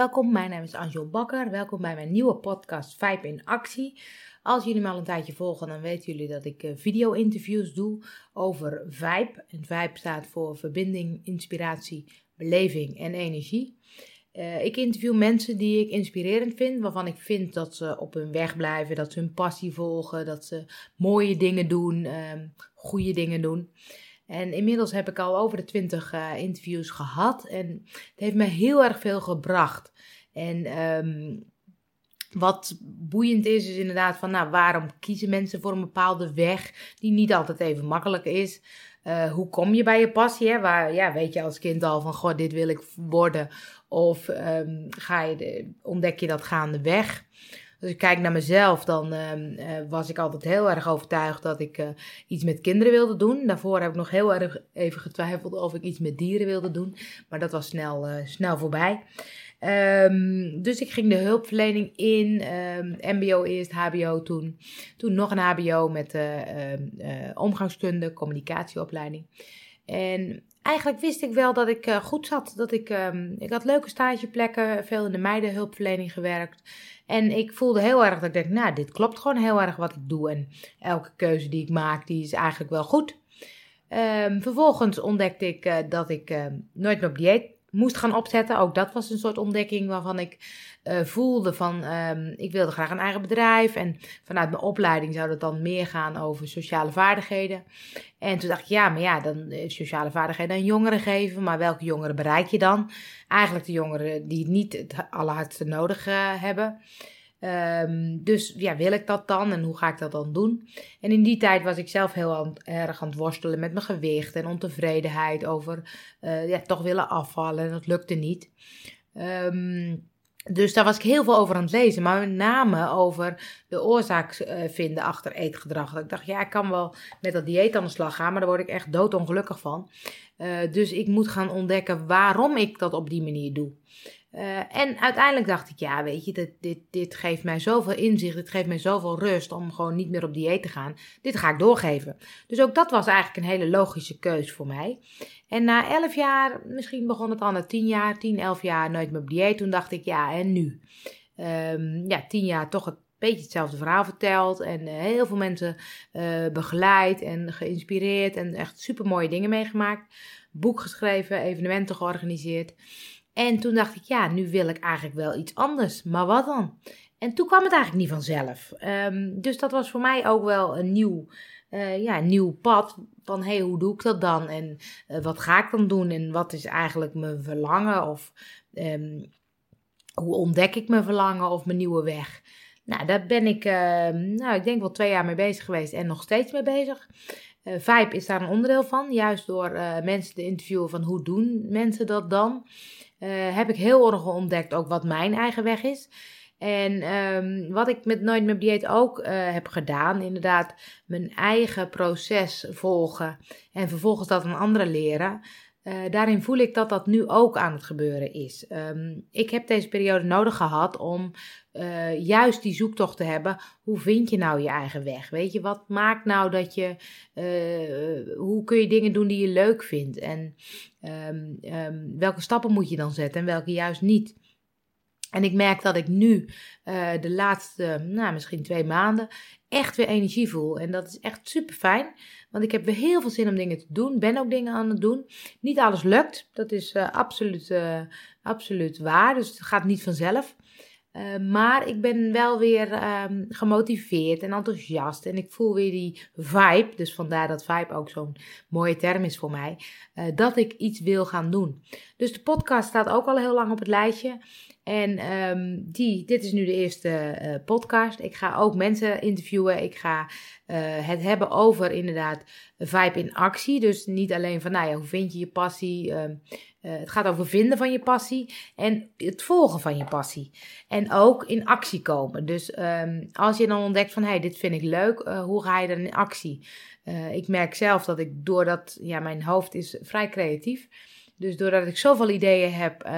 Welkom, mijn naam is Angel Bakker. Welkom bij mijn nieuwe podcast Vibe in Actie. Als jullie me al een tijdje volgen, dan weten jullie dat ik eh, video-interviews doe over Vibe. En Vibe staat voor verbinding, inspiratie, beleving en energie. Uh, ik interview mensen die ik inspirerend vind, waarvan ik vind dat ze op hun weg blijven, dat ze hun passie volgen, dat ze mooie dingen doen, uh, goede dingen doen. En inmiddels heb ik al over de 20 uh, eh, interviews gehad. En het heeft me heel erg veel gebracht. En um, wat boeiend is, is inderdaad van, nou, waarom kiezen mensen voor een bepaalde weg die niet altijd even makkelijk is? Uh, hoe kom je bij je passie? Hè? Waar, ja, weet je als kind al van, goh, dit wil ik worden. Of um, ga je de, ontdek je dat gaandeweg? Als ik kijk naar mezelf, dan uh, was ik altijd heel erg overtuigd dat ik uh, iets met kinderen wilde doen. Daarvoor heb ik nog heel erg even getwijfeld of ik iets met dieren wilde doen. Maar dat was snel, uh, snel voorbij. Um, dus ik ging de hulpverlening in, MBO eerst, HBO toen. Toen nog een HBO met omgangskunde, communicatieopleiding. En eigenlijk wist ik wel dat ik uh, goed zat. Dat ik, um, ik had leuke stageplekken, veel in de meidenhulpverlening gewerkt. En ik voelde heel erg dat ik dacht, nou, dit klopt gewoon heel erg wat ik doe. En elke keuze die ik maak, die is eigenlijk wel goed. Um, vervolgens ontdekte ik uh, dat ik uh, nooit meer op dieet moest gaan opzetten. Ook dat was een soort ontdekking waarvan ik uh, voelde van um, ik wilde graag een eigen bedrijf. En vanuit mijn opleiding zou het dan meer gaan over sociale vaardigheden. En toen dacht ik, ja, maar ja, dan sociale vaardigheden aan jongeren geven. Maar welke jongeren bereik je dan? Eigenlijk de jongeren die het niet het allerhardste nodig uh, hebben. Um, dus ja, wil ik dat dan en hoe ga ik dat dan doen? En in die tijd was ik zelf heel erg aan het worstelen met mijn gewicht en ontevredenheid over uh, ja, toch willen afvallen en dat lukte niet. Um, dus daar was ik heel veel over aan het lezen, maar met name over de oorzaak uh, vinden achter eetgedrag. ik dacht, ja, ik kan wel met dat dieet aan de slag gaan, maar daar word ik echt doodongelukkig van. Uh, dus ik moet gaan ontdekken waarom ik dat op die manier doe. Uh, en uiteindelijk dacht ik, ja, weet je, dit, dit, dit geeft mij zoveel inzicht, dit geeft mij zoveel rust om gewoon niet meer op dieet te gaan. Dit ga ik doorgeven. Dus ook dat was eigenlijk een hele logische keus voor mij. En na elf jaar, misschien begon het al na tien jaar, tien, elf jaar nooit meer op dieet. Toen dacht ik, ja, en nu? Um, ja, tien jaar toch een beetje hetzelfde verhaal verteld. En uh, heel veel mensen uh, begeleid en geïnspireerd en echt super mooie dingen meegemaakt. Boek geschreven, evenementen georganiseerd. En toen dacht ik, ja, nu wil ik eigenlijk wel iets anders. Maar wat dan? En toen kwam het eigenlijk niet vanzelf. Um, dus dat was voor mij ook wel een nieuw, uh, ja, nieuw pad. Van hé, hey, hoe doe ik dat dan? En uh, wat ga ik dan doen? En wat is eigenlijk mijn verlangen? Of um, hoe ontdek ik mijn verlangen of mijn nieuwe weg? Nou, daar ben ik, uh, nou, ik denk wel twee jaar mee bezig geweest en nog steeds mee bezig. Uh, Vibe is daar een onderdeel van, juist door mensen te interviewen van hoe doen mensen dat dan. Uh, heb ik heel erg ontdekt ook wat mijn eigen weg is. En um, wat ik met Nooit meer dieet ook uh, heb gedaan, inderdaad mijn eigen proces volgen en vervolgens dat aan anderen leren. Uh, daarin voel ik dat dat nu ook aan het gebeuren is. Um, ik heb deze periode nodig gehad om uh, juist die zoektocht te hebben. Hoe vind je nou je eigen weg? Weet je, wat maakt nou dat je. Uh, hoe kun je dingen doen die je leuk vindt? En um, um, welke stappen moet je dan zetten en welke juist niet? En ik merk dat ik nu uh, de laatste, nou misschien twee maanden, echt weer energie voel. En dat is echt super fijn. Want ik heb weer heel veel zin om dingen te doen. Ben ook dingen aan het doen. Niet alles lukt. Dat is uh, absoluut, uh, absoluut waar. Dus het gaat niet vanzelf. Maar ik ben wel weer um, gemotiveerd en enthousiast. En ik voel weer die vibe. Dus vandaar dat vibe ook zo'n mooie term is voor mij. Dat ik iets wil gaan doen. Dus de podcast staat ook al heel lang op het lijstje. En um, die, dit is nu de eerste uh, podcast. Ik ga ook mensen interviewen. Ik ga uh, het hebben over inderdaad vibe in actie. Dus niet alleen van, nou ja, hoe vind je je passie? Uh, het gaat over vinden van je passie en het volgen van je passie. En ook in actie komen. Dus um, als je dan ontdekt van, hé, hey, dit vind ik leuk, hoe ga je dan in actie? ik merk zelf dat ik doordat, ja, mijn hoofd is vrij creatief. Dus doordat ik zoveel ideeën heb...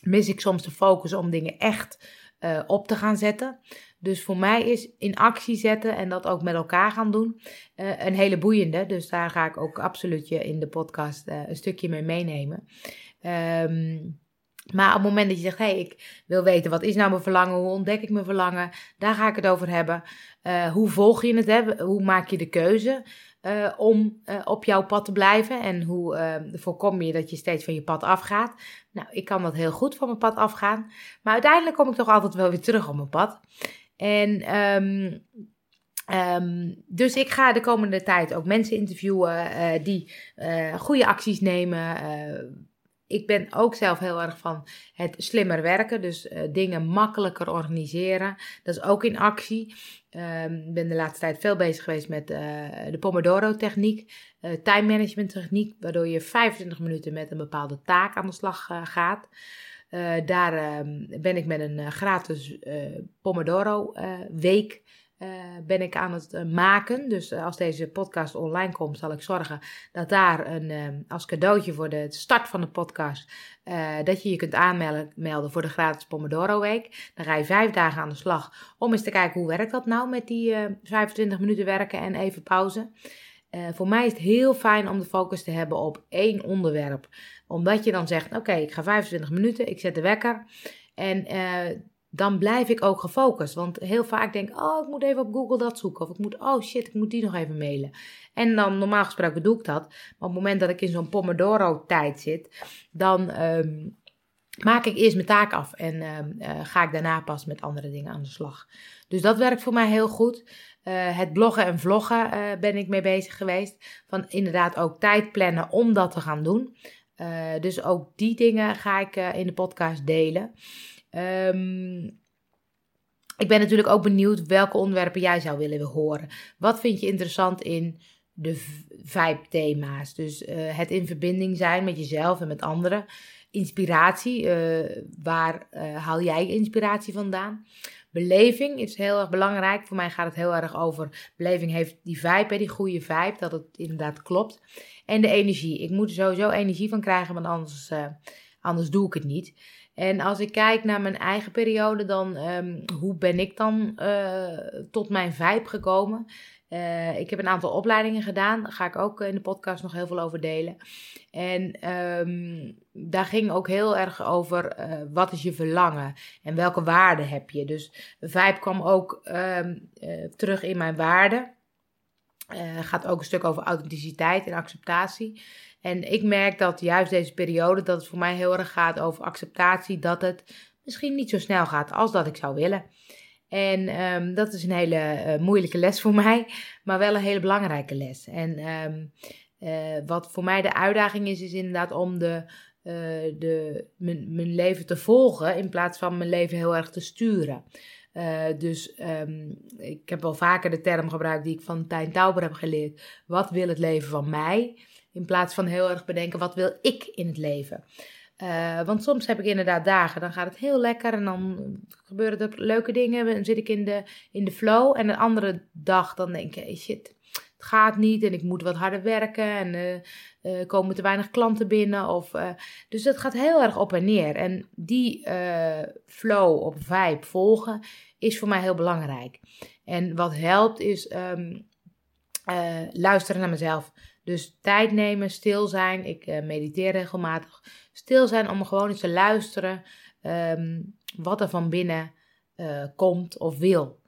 mis ik soms de focus om dingen echt uh, op te gaan zetten. Dus voor mij is in actie zetten en dat ook met elkaar gaan doen uh, een hele boeiende. Dus daar ga ik ook absoluut je in de podcast uh, een stukje mee meenemen. Um, Maar op het moment dat je zegt, hé, hey, ik wil weten wat is nou mijn verlangen, hoe ontdek ik mijn verlangen, daar ga ik het over hebben. Hoe volg je het, hè? hoe maak je de keuze uh, om uh, op jouw pad te blijven en hoe voorkom je dat je steeds van je pad afgaat. Nou, ik kan dat heel goed van mijn pad afgaan, maar uiteindelijk kom ik toch altijd wel weer terug op mijn pad. En um, Um, dus ik ga de komende tijd ook mensen interviewen uh, die goede acties nemen. Ik ben ook zelf heel erg van het slimmer werken, dus dingen makkelijker organiseren. Dat is ook in actie. Ehm, ik ben de laatste tijd veel bezig geweest met de Pomodoro-techniek, time management techniek, waardoor je 25 minuten met een bepaalde taak aan de slag gaat. daar ehm, ben ik met een gratis Pomodoro-week uh, ben ik aan het uh, maken. Dus uh, als deze podcast online komt, zal ik zorgen dat daar een, als cadeautje voor de start van de podcast, dat je je kunt aanmelden voor de gratis Pomodoro Week. Dan ga je vijf dagen aan de slag om eens te kijken hoe werkt dat nou met die 25 minuten werken en even pauze. voor mij is het heel fijn om de focus te hebben op één onderwerp. Omdat je dan zegt, oké, ik ga 25 minuten, ik zet de wekker. En dan blijf ik ook gefocust. Want heel vaak denk ik, oh, ik moet even op Google dat zoeken. Of ik moet, oh shit, ik moet die nog even mailen. En dan, normaal gesproken doe ik dat. Maar op het moment dat ik in zo'n Pomodoro-tijd zit, dan um, maak ik eerst mijn taak af. En um, uh, ga ik daarna pas met andere dingen aan de slag. Dus dat werkt voor mij heel goed. Uh, het bloggen en vloggen uh, ben ik mee bezig geweest. Van inderdaad ook tijd plannen om dat te gaan doen. dus ook die dingen ga ik in de podcast delen. Um, ik ben natuurlijk ook benieuwd welke onderwerpen jij zou willen horen. Wat vind je interessant in de vibe-thema's? Dus uh, het in verbinding zijn met jezelf en met anderen. Inspiratie, uh, waar uh, haal jij inspiratie vandaan? Beleving is heel erg belangrijk. Voor mij gaat het heel erg over. Beleving heeft die vibe, die goede vibe, dat het inderdaad klopt. En de energie. Ik moet er sowieso energie van krijgen, want anders, anders doe ik het niet. En als ik kijk naar mijn eigen periode, dan um, hoe ben ik dan uh, tot mijn vibe gekomen? Uh, ik heb een aantal opleidingen gedaan. Daar ga ik ook in de podcast nog heel veel over delen. En um, daar ging ook heel erg over uh, wat is je verlangen en welke waarden heb je. Dus vibe kwam ook um, terug in mijn waarden. Gaat ook een stuk over authenticiteit en acceptatie. En ik merk dat juist deze periode, dat het voor mij heel erg gaat over acceptatie, dat het misschien niet zo snel gaat als dat ik zou willen. En um, dat is een hele uh, moeilijke les voor mij, maar wel een hele belangrijke les. En um, uh, wat voor mij de uitdaging is, is inderdaad om de, de, mijn, mijn leven te volgen in plaats van mijn leven heel erg te sturen. Dus um, ik heb wel vaker de term gebruikt die ik van Tijn Tauber heb geleerd. Wat wil het leven van mij? In plaats van heel erg bedenken, wat wil ik in het leven? Uh, want soms heb ik inderdaad dagen, dan gaat het heel lekker en dan gebeuren er leuke dingen. Dan zit ik in de, in de flow. En een andere dag dan denk ik, hey shit, het gaat niet en ik moet wat harder werken. En uh, komen te weinig klanten binnen. Of, dus dat gaat heel erg op en neer. En die flow op vibe volgen is voor mij heel belangrijk. En wat helpt is um, luisteren naar mezelf. Dus tijd nemen, stil zijn. Ik mediteer regelmatig. Stil zijn om gewoon eens te luisteren um, wat er van binnen komt of wil.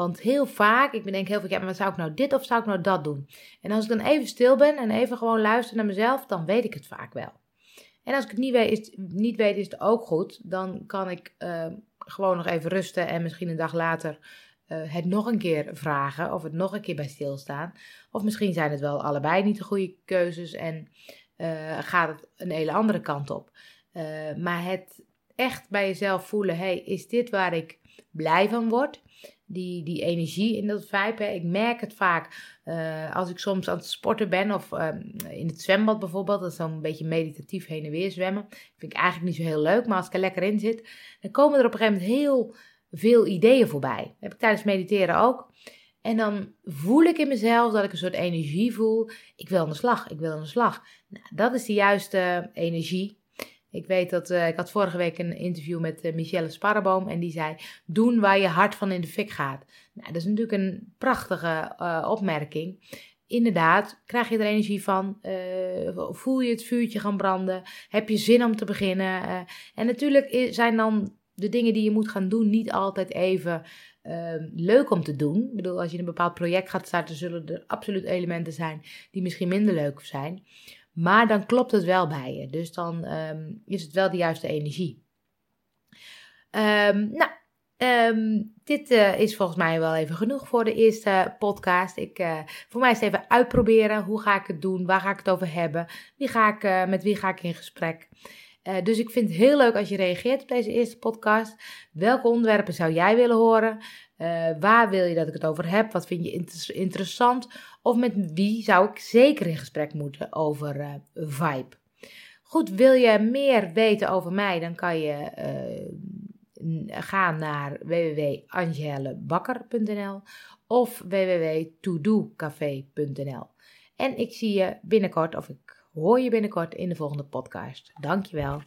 Want heel vaak, ik bedenk heel vaak, ja, maar zou ik nou dit of zou ik nou dat doen? En als ik dan even stil ben en even gewoon luister naar mezelf, dan weet ik het vaak wel. En als ik het niet weet, is, niet is het ook goed. Dan kan ik uh, gewoon nog even rusten en misschien een dag later uh, het nog een keer vragen of het nog een keer bij stilstaan. Of misschien zijn het wel allebei niet de goede keuzes en uh, gaat het een hele andere kant op. Uh, maar het echt bij jezelf voelen, hey, is dit waar ik blij van word? Die, die energie in dat vibe. Ik merk het vaak uh, als ik soms aan het sporten ben of ehm, in het zwembad bijvoorbeeld. Dat is dan een beetje meditatief heen en weer zwemmen. Vind ik eigenlijk niet zo heel leuk, maar als ik er lekker in zit, dan komen er op een gegeven moment heel veel ideeën voorbij. Dat heb ik tijdens mediteren ook. En dan voel ik in mezelf dat ik een soort energie voel. Ik wil aan de slag, ik wil aan de slag. Nou, dat is de juiste energie. Ik weet dat, uh, ik had vorige week een interview met uh, Michelle Sparreboom en die zei, doen waar je hart van in de fik gaat. Nou, dat is natuurlijk een prachtige uh, opmerking. inderdaad, krijg je er energie van? voel je het vuurtje gaan branden? Heb je zin om te beginnen? en natuurlijk zijn dan de dingen die je moet gaan doen niet altijd even Ehm, leuk om te doen. Ik bedoel, als je een bepaald project gaat starten, zullen er absoluut elementen zijn die misschien minder leuk zijn. Maar dan klopt het wel bij je. Dus dan ehm, is het wel de juiste energie. Um, nou, dit uh, is volgens mij wel even genoeg voor de eerste podcast. Ik, uh, voor mij is het even uitproberen. Hoe ga ik het doen? Waar ga ik het over hebben? Wie ga ik, uh, met wie ga ik in gesprek? Uh, dus ik vind het heel leuk als je reageert op deze eerste podcast. Welke onderwerpen zou jij willen horen? Uh, waar wil je dat ik het over heb? Wat vind je inter interessant? Of met wie zou ik zeker in gesprek moeten over uh, vibe? Goed, wil je meer weten over mij? Dan kan je gaan naar www.angelebakker.nl of www.todocafé.nl. En ik zie je binnenkort, of ik hoor je binnenkort in de volgende podcast. Dankjewel.